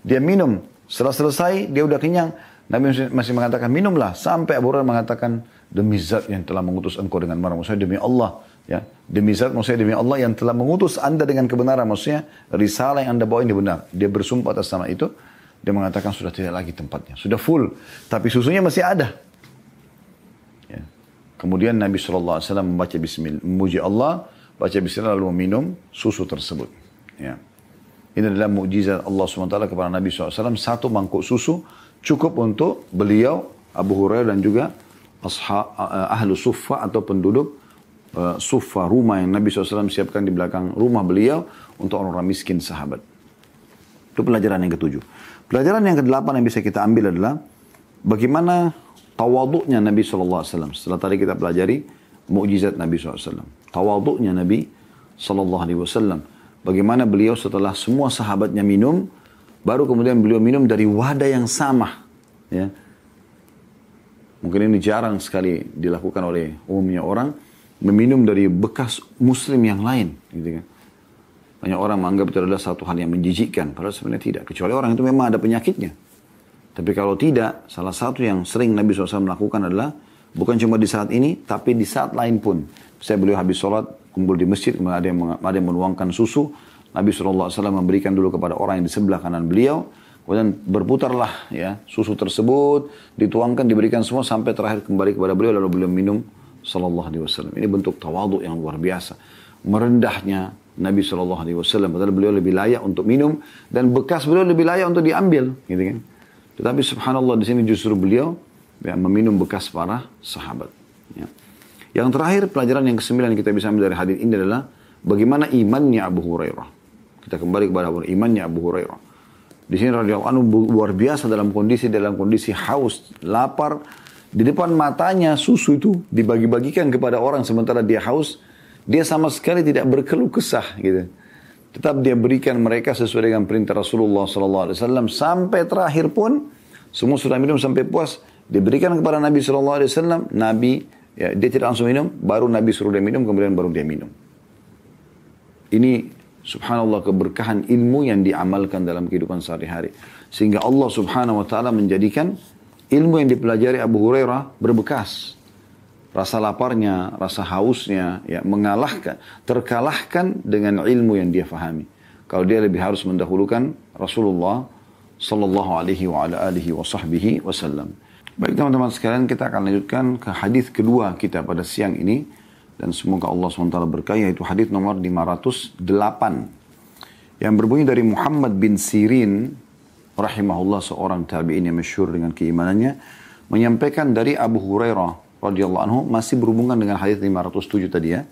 Dia minum. Setelah selesai, dia udah kenyang. Nabi masih mengatakan minumlah. Sampai Abu Hurairah mengatakan demi zat yang telah mengutus engkau dengan marah. Maksudnya demi Allah ya. Demi zat maksudnya demi Allah yang telah mengutus anda dengan kebenaran. Maksudnya risalah yang anda bawa ini benar. Dia bersumpah atas nama itu. Dia mengatakan sudah tidak lagi tempatnya. Sudah full. Tapi susunya masih ada. Ya. kemudian Nabi saw membaca Bismillah memuji Allah baca Bismillah lalu meminum susu tersebut ya ini adalah mukjizat Allah SWT kepada Nabi SAW. Satu mangkuk susu cukup untuk beliau Abu Hurairah dan juga ashab, ahlu sufa atau penduduk uh, sufa rumah yang Nabi SAW siapkan di belakang rumah beliau untuk orang-orang miskin sahabat. Itu pelajaran yang ketujuh. Pelajaran yang kedelapan yang bisa kita ambil adalah bagaimana tawaduknya Nabi SAW. Setelah tadi kita pelajari mukjizat Nabi SAW. Tawaduknya Nabi SAW. Bagaimana beliau setelah semua sahabatnya minum, Baru kemudian beliau minum dari wadah yang sama. Ya. Mungkin ini jarang sekali dilakukan oleh umumnya orang meminum dari bekas muslim yang lain. Gitu kan. Banyak orang menganggap itu adalah satu hal yang menjijikkan. Padahal sebenarnya tidak. Kecuali orang itu memang ada penyakitnya. Tapi kalau tidak, salah satu yang sering Nabi SAW melakukan adalah bukan cuma di saat ini, tapi di saat lain pun. Saya beliau habis sholat, kumpul di masjid, kemudian ada yang, ada yang menuangkan susu, Nabi SAW memberikan dulu kepada orang yang di sebelah kanan beliau. Kemudian berputarlah ya susu tersebut, dituangkan, diberikan semua sampai terakhir kembali kepada beliau lalu beliau minum Sallallahu Alaihi Wasallam. Ini bentuk tawaduk yang luar biasa. Merendahnya Nabi Sallallahu Alaihi Wasallam. Padahal beliau lebih layak untuk minum dan bekas beliau lebih layak untuk diambil, gitu kan? Tetapi Subhanallah di sini justru beliau ya, meminum bekas para sahabat. Ya. Yang terakhir pelajaran yang kesembilan yang kita bisa ambil dari hadis ini adalah bagaimana imannya Abu Hurairah. Kita kembali kepada imannya Abu Hurairah. Di sini radhiyallahu anhu luar biasa dalam kondisi dalam kondisi haus, lapar. Di depan matanya susu itu dibagi-bagikan kepada orang sementara dia haus. Dia sama sekali tidak berkeluh kesah gitu. Tetap dia berikan mereka sesuai dengan perintah Rasulullah SAW sampai terakhir pun semua sudah minum sampai puas diberikan kepada Nabi SAW. Nabi ya, dia tidak langsung minum, baru Nabi suruh dia minum, kemudian baru dia minum. Ini subhanallah keberkahan ilmu yang diamalkan dalam kehidupan sehari-hari. Sehingga Allah subhanahu wa ta'ala menjadikan ilmu yang dipelajari Abu Hurairah berbekas. Rasa laparnya, rasa hausnya, ya mengalahkan, terkalahkan dengan ilmu yang dia fahami. Kalau dia lebih harus mendahulukan Rasulullah sallallahu alaihi wa ala alihi wa sahbihi wasallam. Baik teman-teman sekalian, kita akan lanjutkan ke hadis kedua kita pada siang ini. Dan semoga Allah SWT berkaya itu hadis nomor 508 yang berbunyi dari Muhammad bin Sirin rahimahullah seorang tabi'in yang masyhur dengan keimanannya menyampaikan dari Abu Hurairah radhiyallahu anhu masih berhubungan dengan hadis 507 tadi ya.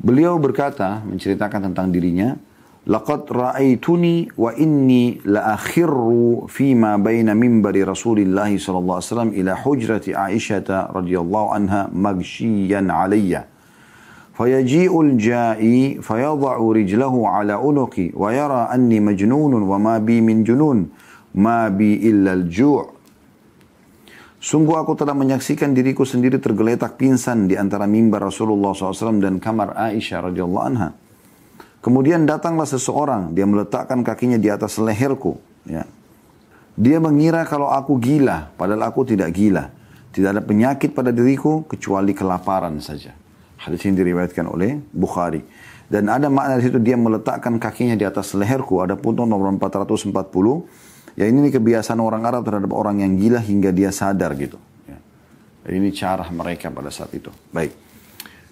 Beliau berkata menceritakan tentang dirinya لقد رأيتني وإني لأخر فيما بين منبر رسول الله صلى الله عليه وسلم إلى حجرة عائشة رضي الله عنها مغشيا علي فيجيء الجائي فيضع رجله على عنقي ويرى أني مجنون وما بي من جنون ما بي إلا الجوع Sungguh aku telah menyaksikan diriku sendiri tergeletak pingsan di antara mimbar Rasulullah SAW dan kamar Aisyah radhiyallahu anha. Kemudian datanglah seseorang, dia meletakkan kakinya di atas leherku. Ya. Dia mengira kalau aku gila, padahal aku tidak gila. Tidak ada penyakit pada diriku kecuali kelaparan saja. Hadis ini diriwayatkan oleh Bukhari. Dan ada makna di situ dia meletakkan kakinya di atas leherku. Ada pun nomor 440. Ya ini kebiasaan orang Arab terhadap orang yang gila hingga dia sadar gitu. Ya. Ini cara mereka pada saat itu. Baik.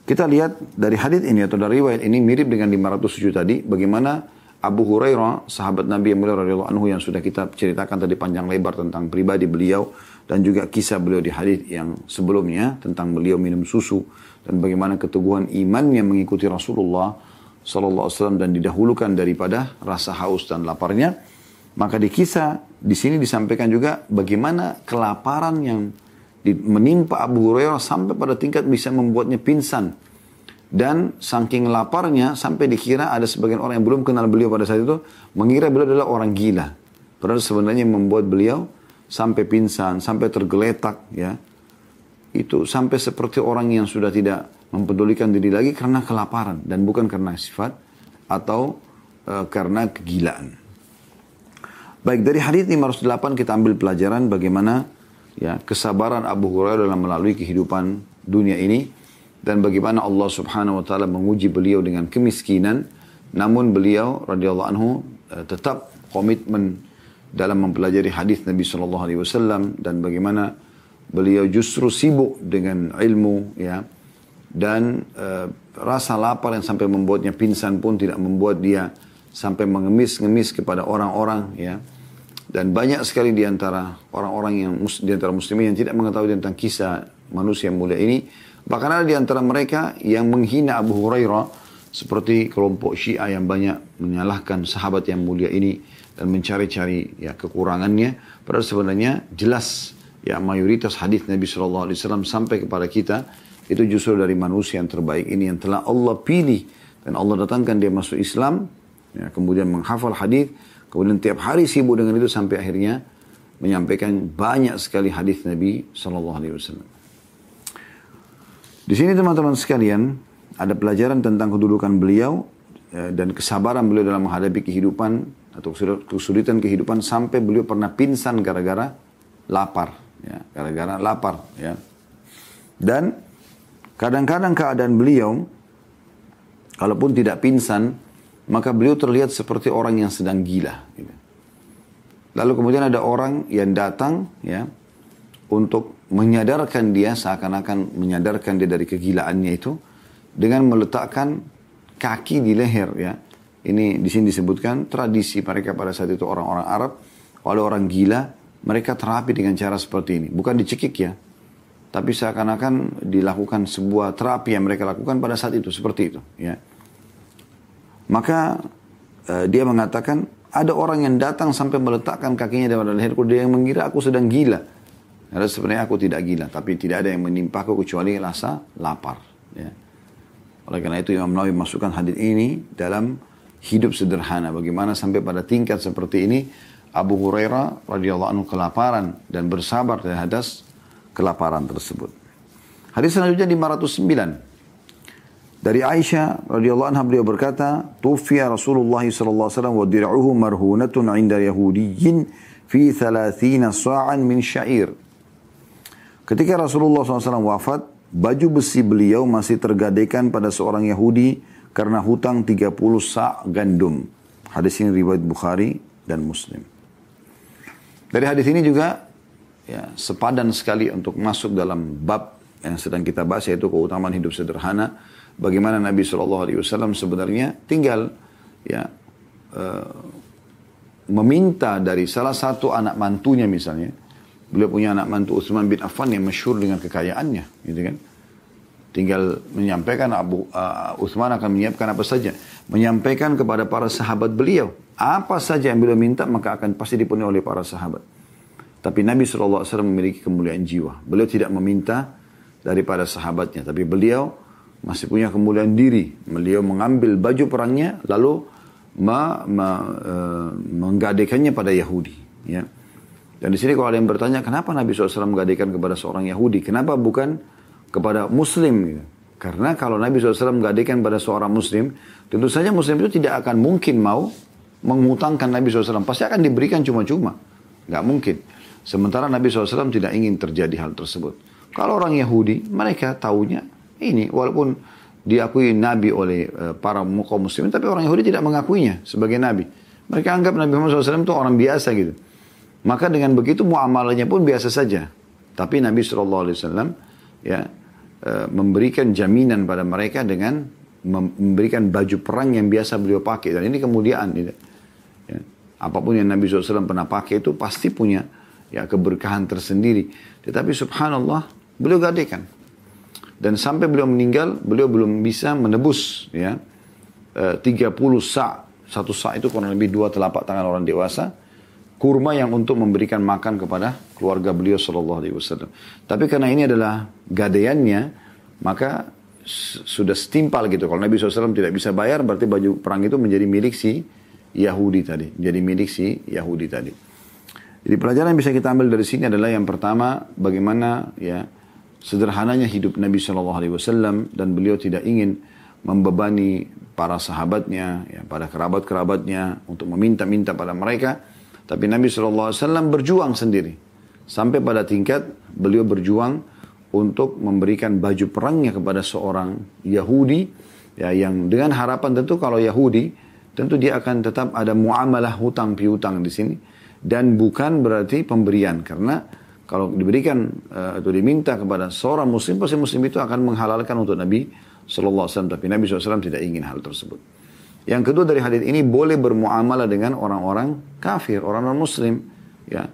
Kita lihat dari hadis ini atau dari riwayat ini mirip dengan 507 tadi. Bagaimana Abu Hurairah, sahabat Nabi yang mulia radhiyallahu anhu yang sudah kita ceritakan tadi panjang lebar tentang pribadi beliau dan juga kisah beliau di hadis yang sebelumnya tentang beliau minum susu dan bagaimana keteguhan imannya mengikuti Rasulullah sallallahu alaihi wasallam dan didahulukan daripada rasa haus dan laparnya. Maka di kisah di sini disampaikan juga bagaimana kelaparan yang menimpa Abu Hurairah sampai pada tingkat bisa membuatnya pingsan. Dan saking laparnya sampai dikira ada sebagian orang yang belum kenal beliau pada saat itu mengira beliau adalah orang gila. Padahal sebenarnya membuat beliau sampai pingsan, sampai tergeletak ya. Itu sampai seperti orang yang sudah tidak mempedulikan diri lagi karena kelaparan dan bukan karena sifat atau uh, karena kegilaan. Baik dari hadis 508 kita ambil pelajaran bagaimana ya kesabaran Abu Hurairah dalam melalui kehidupan dunia ini dan bagaimana Allah Subhanahu wa taala menguji beliau dengan kemiskinan. Namun beliau radhiyallahu anhu uh, tetap komitmen dalam mempelajari hadis Nabi sallallahu alaihi wasallam dan bagaimana beliau justru sibuk dengan ilmu ya. Dan uh, rasa lapar yang sampai membuatnya pingsan pun tidak membuat dia sampai mengemis-ngemis kepada orang-orang ya dan banyak sekali di antara orang-orang yang di antara muslimin yang tidak mengetahui tentang kisah manusia yang mulia ini. Bahkan ada di antara mereka yang menghina Abu Hurairah seperti kelompok Syiah yang banyak menyalahkan sahabat yang mulia ini dan mencari-cari ya kekurangannya. Padahal sebenarnya jelas ya mayoritas hadis Nabi Wasallam sampai kepada kita itu justru dari manusia yang terbaik ini yang telah Allah pilih dan Allah datangkan dia masuk Islam ya, kemudian menghafal hadis Kemudian tiap hari sibuk dengan itu sampai akhirnya menyampaikan banyak sekali hadis Nabi Shallallahu Alaihi Wasallam. Di sini teman-teman sekalian ada pelajaran tentang kedudukan beliau ya, dan kesabaran beliau dalam menghadapi kehidupan atau kesulitan kehidupan sampai beliau pernah pingsan gara-gara lapar, ya, gara-gara lapar, ya. Dan kadang-kadang keadaan beliau, kalaupun tidak pingsan, maka beliau terlihat seperti orang yang sedang gila. Gitu. Lalu kemudian ada orang yang datang ya untuk menyadarkan dia seakan-akan menyadarkan dia dari kegilaannya itu dengan meletakkan kaki di leher ya. Ini di sini disebutkan tradisi mereka pada saat itu orang-orang Arab kalau orang gila mereka terapi dengan cara seperti ini, bukan dicekik ya. Tapi seakan-akan dilakukan sebuah terapi yang mereka lakukan pada saat itu seperti itu ya. Maka uh, dia mengatakan ada orang yang datang sampai meletakkan kakinya di leherku dia yang mengira aku sedang gila. Karena sebenarnya aku tidak gila, tapi tidak ada yang menimpaku kecuali rasa lapar. Ya. Oleh karena itu Imam Nawawi masukkan hadis ini dalam hidup sederhana. Bagaimana sampai pada tingkat seperti ini Abu Hurairah radhiyallahu anhu kelaparan dan bersabar terhadap kelaparan tersebut. Hadis selanjutnya 509. Dari Aisyah radhiyallahu anha beliau berkata, "Tufiya Rasulullah sallallahu alaihi wasallam wa dir'uhu marhunatun 'inda Yahudiyyin fi 30 sa'an min sya'ir." Ketika Rasulullah SAW wafat, baju besi beliau masih tergadaikan pada seorang Yahudi karena hutang 30 sa' gandum. Hadis ini riwayat Bukhari dan Muslim. Dari hadis ini juga ya, sepadan sekali untuk masuk dalam bab yang sedang kita bahas yaitu keutamaan hidup sederhana bagaimana Nabi Shallallahu Alaihi Wasallam sebenarnya tinggal ya uh, meminta dari salah satu anak mantunya misalnya. Beliau punya anak mantu Utsman bin Affan yang masyhur dengan kekayaannya gitu kan. Tinggal menyampaikan Abu uh, Utsman akan menyiapkan apa saja. Menyampaikan kepada para sahabat beliau. Apa saja yang beliau minta maka akan pasti dipenuhi oleh para sahabat. Tapi Nabi SAW memiliki kemuliaan jiwa. Beliau tidak meminta daripada sahabatnya. Tapi beliau masih punya kemuliaan diri. Beliau mengambil baju perangnya lalu ma, ma, uh, menggadekannya pada Yahudi. Ya. Dan di sini kalau ada yang bertanya, kenapa Nabi SAW menggadekan kepada seorang Yahudi? Kenapa bukan kepada Muslim? Gitu. Karena kalau Nabi SAW menggadekan pada seorang Muslim, tentu saja Muslim itu tidak akan mungkin mau mengutangkan Nabi SAW. Pasti akan diberikan cuma-cuma. Nggak mungkin. Sementara Nabi SAW tidak ingin terjadi hal tersebut. Kalau orang Yahudi, mereka tahunya ini walaupun diakui nabi oleh uh, para kaum muslimin tapi orang Yahudi tidak mengakuinya sebagai nabi. Mereka anggap Nabi Muhammad SAW itu orang biasa gitu. Maka dengan begitu muamalahnya pun biasa saja. Tapi Nabi SAW ya uh, memberikan jaminan pada mereka dengan memberikan baju perang yang biasa beliau pakai dan ini kemuliaan ya. apa pun yang Nabi SAW pernah pakai itu pasti punya ya keberkahan tersendiri tetapi subhanallah beliau gadekan dan sampai beliau meninggal beliau belum bisa menebus ya 30 sa satu sa itu kurang lebih dua telapak tangan orang dewasa kurma yang untuk memberikan makan kepada keluarga beliau Shallallahu Alaihi Wasallam. Tapi karena ini adalah gadaiannya, maka sudah setimpal gitu. Kalau Nabi SAW tidak bisa bayar, berarti baju perang itu menjadi milik si Yahudi tadi. Menjadi milik si Yahudi tadi. Jadi pelajaran yang bisa kita ambil dari sini adalah yang pertama, bagaimana ya sederhananya hidup Nabi SAW dan beliau tidak ingin membebani para sahabatnya, ya, pada kerabat-kerabatnya untuk meminta-minta pada mereka. Tapi Nabi SAW berjuang sendiri. Sampai pada tingkat beliau berjuang untuk memberikan baju perangnya kepada seorang Yahudi ya yang dengan harapan tentu kalau Yahudi tentu dia akan tetap ada muamalah hutang piutang di sini dan bukan berarti pemberian karena kalau diberikan uh, atau diminta kepada seorang muslim pasti muslim itu akan menghalalkan untuk Nabi Shallallahu Alaihi Wasallam tapi Nabi SAW tidak ingin hal tersebut. Yang kedua dari hadis ini boleh bermuamalah dengan orang-orang kafir, orang non muslim ya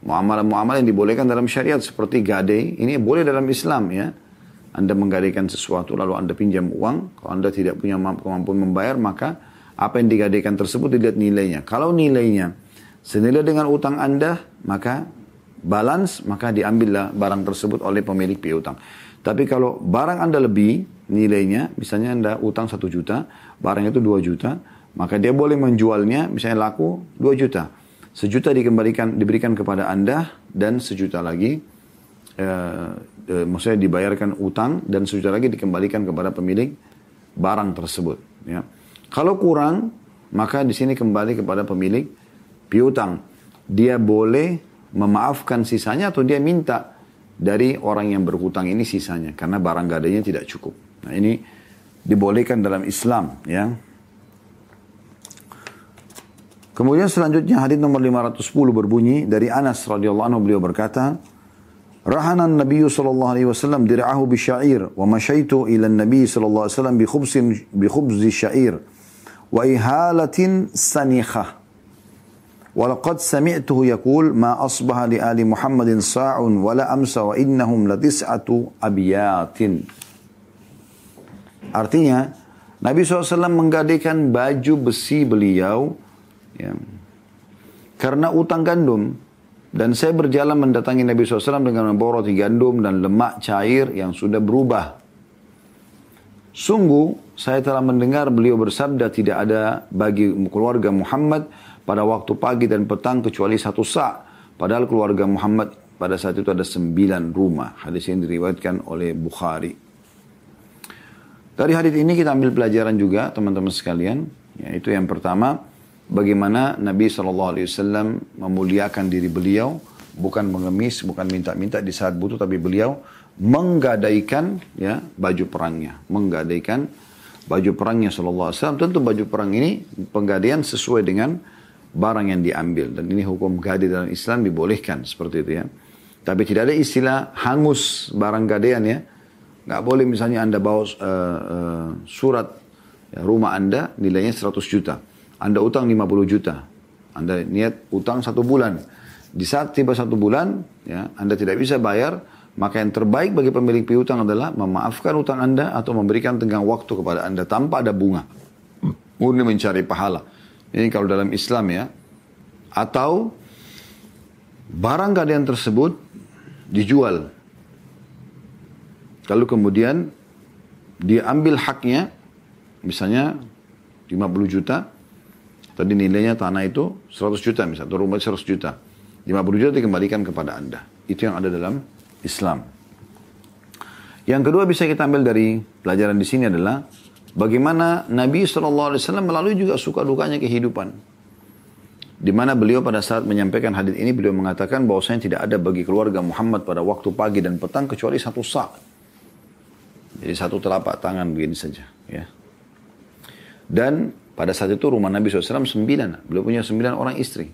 Muamalah-muamalah yang dibolehkan dalam syariat seperti gadai, ini boleh dalam Islam ya. Anda menggadaikan sesuatu lalu Anda pinjam uang, kalau Anda tidak punya kemampuan membayar maka apa yang digadaikan tersebut dilihat nilainya. Kalau nilainya senilai dengan utang Anda, maka balance, maka diambillah barang tersebut oleh pemilik piutang. Tapi kalau barang Anda lebih nilainya, misalnya Anda utang satu juta, barang itu dua juta, maka dia boleh menjualnya, misalnya laku dua juta. Sejuta dikembalikan diberikan kepada Anda dan sejuta lagi eh, eh, maksudnya dibayarkan utang dan sejuta lagi dikembalikan kepada pemilik barang tersebut ya. Kalau kurang maka di sini kembali kepada pemilik piutang. Dia boleh memaafkan sisanya atau dia minta dari orang yang berhutang ini sisanya karena barang gadainya tidak cukup. Nah, ini dibolehkan dalam Islam ya. Kemudian selanjutnya hadis nomor 510 berbunyi dari Anas radhiyallahu anhu beliau berkata, Rahana Nabi sallallahu alaihi wasallam dir'ahu bi sya'ir wa masyaitu ila Nabi sallallahu alaihi wasallam bi khubzin bi khubzi sya'ir Walaqad sami'tuhu yakul ma asbaha li ali Muhammadin sa'un wala amsa wa innahum latis'atu abiyatin. Artinya, Nabi SAW menggadaikan baju besi beliau ya, karena utang gandum. Dan saya berjalan mendatangi Nabi SAW dengan membawa roti gandum dan lemak cair yang sudah berubah. Sungguh, saya telah mendengar beliau bersabda tidak ada bagi keluarga Muhammad pada waktu pagi dan petang kecuali satu sa. Padahal keluarga Muhammad pada saat itu ada sembilan rumah. Hadis ini diriwayatkan oleh Bukhari. Dari hadis ini kita ambil pelajaran juga teman-teman sekalian. Yaitu yang pertama, bagaimana Nabi SAW memuliakan diri beliau, bukan mengemis, bukan minta-minta di saat butuh, tapi beliau menggadaikan ya baju perangnya, menggadaikan baju perangnya Wasallam. Tentu baju perang ini penggadaian sesuai dengan barang yang diambil dan ini hukum gadai dalam Islam dibolehkan seperti itu ya. Tapi tidak ada istilah hangus barang gadaian ya. Nggak boleh misalnya anda bawa uh, uh, surat ya, rumah anda nilainya 100 juta anda utang 50 juta. Anda niat utang satu bulan. Di saat tiba satu bulan, ya, Anda tidak bisa bayar, maka yang terbaik bagi pemilik piutang adalah memaafkan utang Anda atau memberikan tenggang waktu kepada Anda tanpa ada bunga. Murni mencari pahala. Ini kalau dalam Islam ya. Atau barang gadaian tersebut dijual. Lalu kemudian dia ambil haknya, misalnya 50 juta, Tadi nilainya tanah itu 100 juta misalnya, atau rumah 100 juta. 50 juta dikembalikan kepada Anda. Itu yang ada dalam Islam. Yang kedua bisa kita ambil dari pelajaran di sini adalah bagaimana Nabi SAW melalui juga suka dukanya kehidupan. Di mana beliau pada saat menyampaikan hadis ini beliau mengatakan bahwasanya tidak ada bagi keluarga Muhammad pada waktu pagi dan petang kecuali satu sak. Jadi satu telapak tangan begini saja. Ya. Dan pada saat itu rumah Nabi SAW sembilan. Beliau punya sembilan orang istri.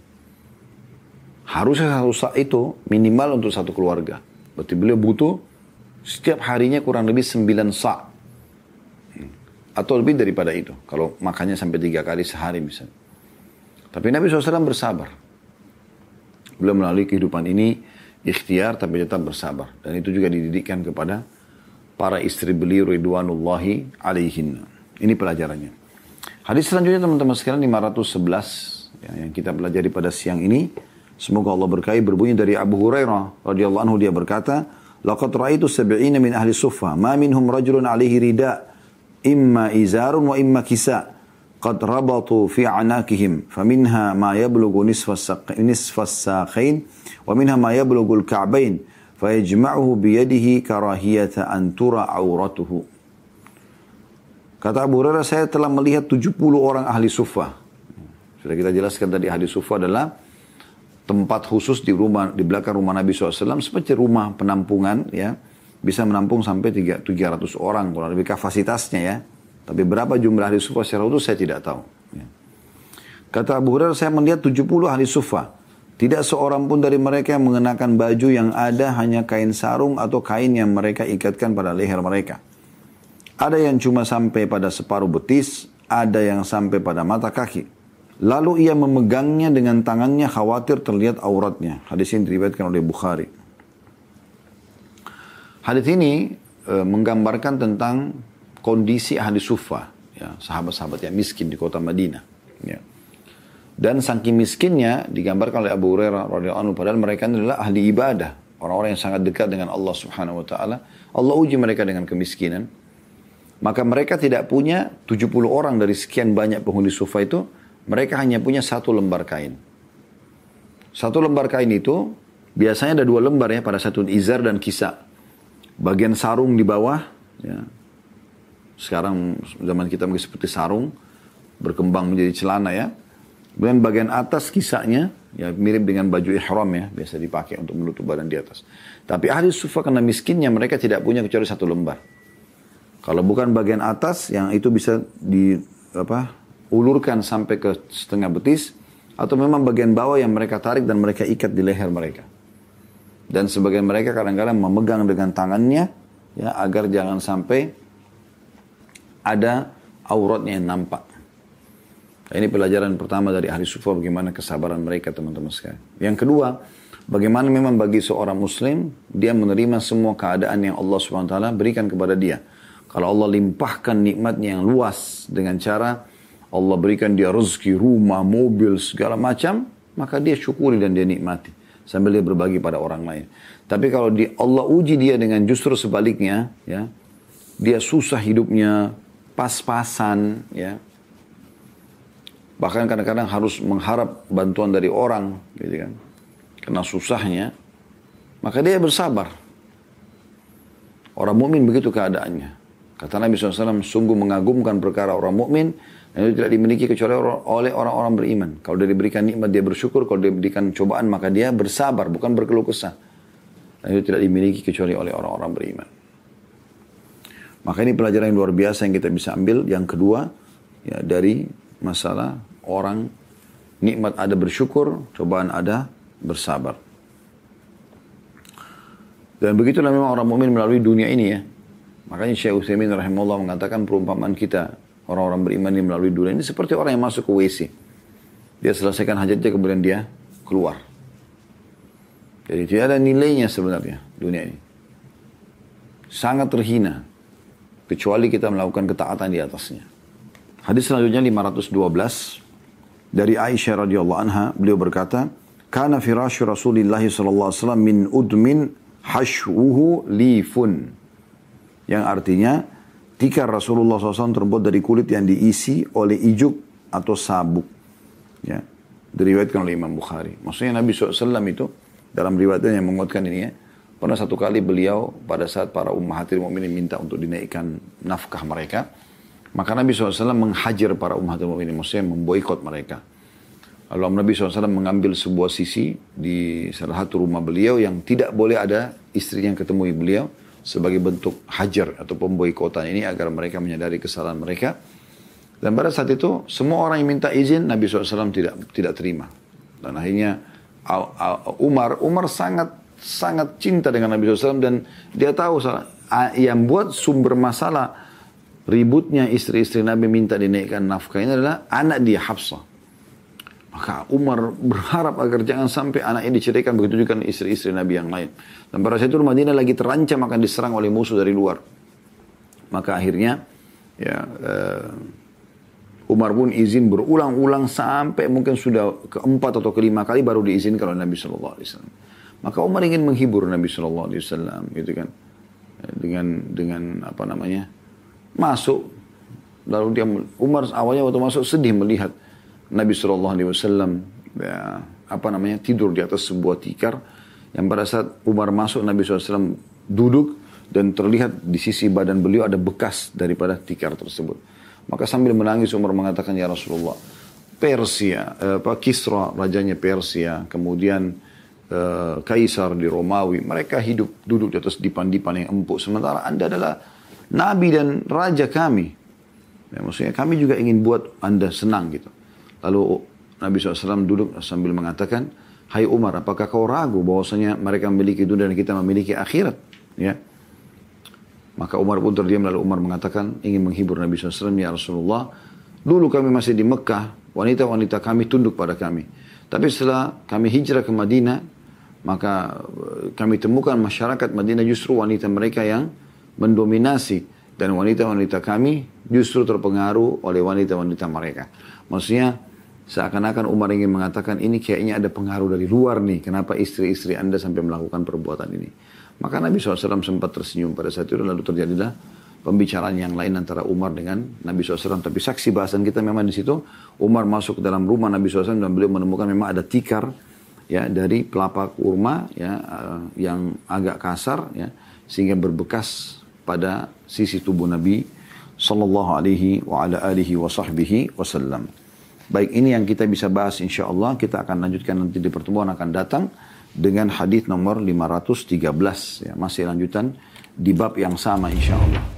Harusnya satu saat itu minimal untuk satu keluarga. Berarti beliau butuh Setiap harinya kurang lebih 9 sa' atau lebih daripada itu. Kalau makannya sampai tiga kali sehari misalnya. Tapi Nabi SAW bersabar. Beliau melalui kehidupan ini ikhtiar tapi tetap bersabar. Dan itu juga dididikkan kepada para istri beliau ridwanullahi alaihin. Ini pelajarannya. Hadis selanjutnya teman-teman sekalian 511 ya, yang kita pelajari pada siang ini. Semoga Allah berkahi berbunyi dari Abu Hurairah radhiyallahu anhu dia berkata, "Laqad ra'aitu sab'ina min ahli suffah, ma minhum rajulun alaihi rida' imma izarun wa imma kisa. Qad rabatu fi anakihim faminha ma yablugu nisfa saqin wa minha ma yablugu al-ka'bain fayajma'uhu biyadihi karahiyata an tura auratuhu. Kata Abu Hurairah saya telah melihat 70 orang ahli sufa. Sudah kita jelaskan tadi ahli sufa adalah tempat khusus di rumah di belakang rumah Nabi SAW seperti rumah penampungan ya bisa menampung sampai 300 orang kurang lebih kapasitasnya ya tapi berapa jumlah ahli sufa secara utuh saya tidak tahu. Ya. Kata Abu Hurairah, saya melihat 70 ahli sufa. Tidak seorang pun dari mereka yang mengenakan baju yang ada hanya kain sarung atau kain yang mereka ikatkan pada leher mereka. Ada yang cuma sampai pada separuh betis, ada yang sampai pada mata kaki. Lalu ia memegangnya dengan tangannya khawatir terlihat auratnya. Hadis ini diriwayatkan oleh Bukhari. Hadis ini e, menggambarkan tentang kondisi ahli sufa, ya, sahabat-sahabat yang miskin di kota Madinah. Ya. Dan saking miskinnya digambarkan oleh Abu Hurairah radhiyallahu anhu padahal mereka adalah ahli ibadah, orang-orang yang sangat dekat dengan Allah Subhanahu wa taala. Allah uji mereka dengan kemiskinan. Maka mereka tidak punya 70 orang dari sekian banyak penghuni sufa itu, mereka hanya punya satu lembar kain. Satu lembar kain itu biasanya ada dua lembar ya pada satu izar dan kisah. Bagian sarung di bawah, ya, sekarang zaman kita mungkin seperti sarung, berkembang menjadi celana ya. Kemudian bagian atas kisahnya, ya mirip dengan baju ihram ya, biasa dipakai untuk menutup badan di atas. Tapi ahli sufa karena miskinnya mereka tidak punya kecuali satu lembar. Kalau bukan bagian atas yang itu bisa di apa ulurkan sampai ke setengah betis atau memang bagian bawah yang mereka tarik dan mereka ikat di leher mereka. Dan sebagian mereka kadang-kadang memegang dengan tangannya ya agar jangan sampai ada auratnya yang nampak. Nah, ini pelajaran pertama dari ahli sufa bagaimana kesabaran mereka teman-teman sekalian. Yang kedua, bagaimana memang bagi seorang muslim dia menerima semua keadaan yang Allah SWT berikan kepada dia. Kalau Allah limpahkan nikmatnya yang luas dengan cara Allah berikan dia rezeki, rumah, mobil, segala macam, maka dia syukuri dan dia nikmati sambil dia berbagi pada orang lain. Tapi kalau di Allah uji dia dengan justru sebaliknya, ya, dia susah hidupnya, pas-pasan ya. Bahkan kadang-kadang harus mengharap bantuan dari orang gitu kan. Karena susahnya maka dia bersabar. Orang mukmin begitu keadaannya. Kata Nabi SAW sungguh mengagumkan perkara orang mukmin itu tidak dimiliki kecuali oleh orang-orang beriman kalau dia diberikan nikmat dia bersyukur kalau dia diberikan cobaan maka dia bersabar bukan berkeluh kesah dan itu tidak dimiliki kecuali oleh orang-orang beriman maka ini pelajaran yang luar biasa yang kita bisa ambil. Yang kedua, ya dari masalah orang nikmat ada bersyukur, cobaan ada bersabar. Dan begitulah memang orang mukmin melalui dunia ini ya. Makanya Syekh Utsaimin rahimahullah mengatakan perumpamaan kita orang-orang beriman ini melalui dunia ini seperti orang yang masuk ke WC. Dia selesaikan hajatnya kemudian dia keluar. Jadi tidak ada nilainya sebenarnya dunia ini. Sangat terhina kecuali kita melakukan ketaatan di atasnya. Hadis selanjutnya 512 dari Aisyah radhiyallahu anha beliau berkata, "Kana sallallahu alaihi wasallam min udmin hashwuhu lifun." Yang artinya tikar Rasulullah SAW terbuat dari kulit yang diisi oleh ijuk atau sabuk. Ya. Diriwayatkan oleh Imam Bukhari. Maksudnya Nabi SAW itu dalam riwayatnya yang menguatkan ini ya Pernah satu kali beliau pada saat para ummahatil mu'minin minta untuk dinaikkan nafkah mereka. Maka Nabi SAW menghajar para ummahatil mu'minin, maksudnya memboikot mereka. Lalu Nabi SAW mengambil sebuah sisi di salah satu rumah beliau yang tidak boleh ada istri yang ketemu beliau sebagai bentuk hajar atau pemboikotan ini agar mereka menyadari kesalahan mereka. Dan pada saat itu semua orang yang minta izin Nabi SAW tidak tidak terima. Dan akhirnya Umar Umar sangat sangat cinta dengan Nabi SAW dan dia tahu yang buat sumber masalah ributnya istri-istri Nabi minta dinaikkan nafkah ini adalah anak dia Hafsah. Maka Umar berharap agar jangan sampai anak ini diceraikan begitu juga istri-istri Nabi yang lain. Dan pada saat itu Madinah lagi terancam akan diserang oleh musuh dari luar. Maka akhirnya ya uh, Umar pun izin berulang-ulang sampai mungkin sudah keempat atau kelima kali baru diizinkan oleh Nabi Shallallahu Alaihi Wasallam. Maka Umar ingin menghibur Nabi Shallallahu Alaihi Wasallam, gitu kan, dengan dengan apa namanya masuk. Lalu dia Umar awalnya waktu masuk sedih melihat Nabi Shallallahu Alaihi Wasallam ya, apa namanya tidur di atas sebuah tikar yang pada saat Umar masuk Nabi SAW duduk dan terlihat di sisi badan beliau ada bekas daripada tikar tersebut. Maka sambil menangis Umar mengatakan, Ya Rasulullah, Persia, eh, apa, Kisra, rajanya Persia, kemudian eh, Kaisar di Romawi, mereka hidup duduk di atas dipan-dipan yang empuk. Sementara Anda adalah Nabi dan Raja kami. Ya, maksudnya kami juga ingin buat Anda senang gitu. Lalu Nabi SAW duduk sambil mengatakan, Hai Umar, apakah kau ragu bahwasanya mereka memiliki dunia dan kita memiliki akhirat? Ya, maka Umar pun terdiam lalu Umar mengatakan ingin menghibur Nabi SAW, Ya Rasulullah, dulu kami masih di Mekah, wanita-wanita kami tunduk pada kami. Tapi setelah kami hijrah ke Madinah, maka eh, kami temukan masyarakat Madinah justru wanita mereka yang mendominasi. Dan wanita-wanita kami justru terpengaruh oleh wanita-wanita mereka. Maksudnya seakan-akan Umar ingin mengatakan ini kayaknya ada pengaruh dari luar nih. Kenapa istri-istri anda sampai melakukan perbuatan ini. Maka Nabi SAW sempat tersenyum pada saat itu lalu terjadilah pembicaraan yang lain antara Umar dengan Nabi SAW. Tapi saksi bahasan kita memang di situ Umar masuk ke dalam rumah Nabi SAW dan beliau menemukan memang ada tikar ya dari kelapa kurma ya uh, yang agak kasar ya sehingga berbekas pada sisi tubuh Nabi sallallahu alaihi wa ala alihi wa sahbihi wasallam. Baik ini yang kita bisa bahas insya Allah kita akan lanjutkan nanti di pertemuan akan datang dengan hadis nomor 513 ya masih lanjutan di bab yang sama insya Allah.